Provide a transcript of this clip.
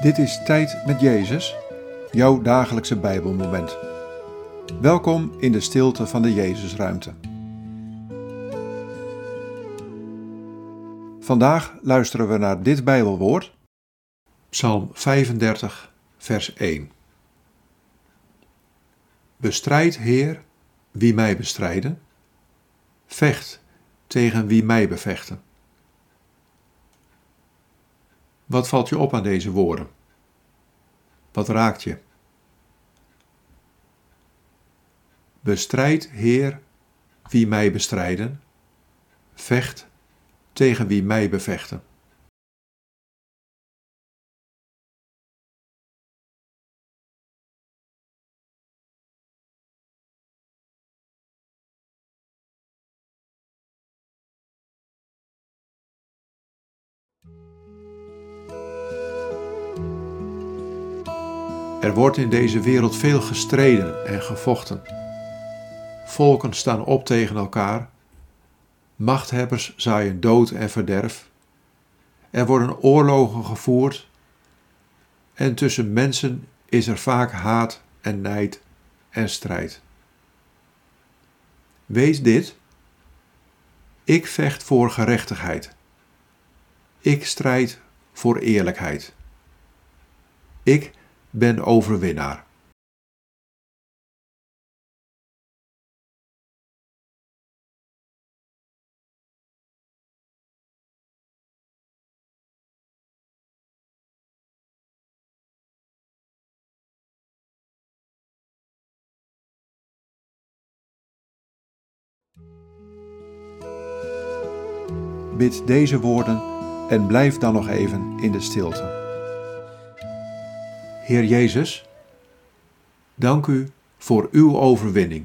Dit is Tijd met Jezus, jouw dagelijkse Bijbelmoment. Welkom in de stilte van de Jezusruimte. Vandaag luisteren we naar dit Bijbelwoord, Psalm 35, vers 1. Bestrijd, Heer, wie mij bestrijden, vecht tegen wie mij bevechten. Wat valt je op aan deze woorden? Wat raakt je? Bestrijd, Heer, wie mij bestrijden, vecht tegen wie mij bevechten. Er wordt in deze wereld veel gestreden en gevochten. Volken staan op tegen elkaar. Machthebbers zaaien dood en verderf. Er worden oorlogen gevoerd. En tussen mensen is er vaak haat en nijd en strijd. Weet dit: ik vecht voor gerechtigheid. Ik strijd voor eerlijkheid. Ik ben overwinnaar. Bid deze woorden en blijf dan nog even in de stilte. Heer Jezus, dank u voor uw overwinning.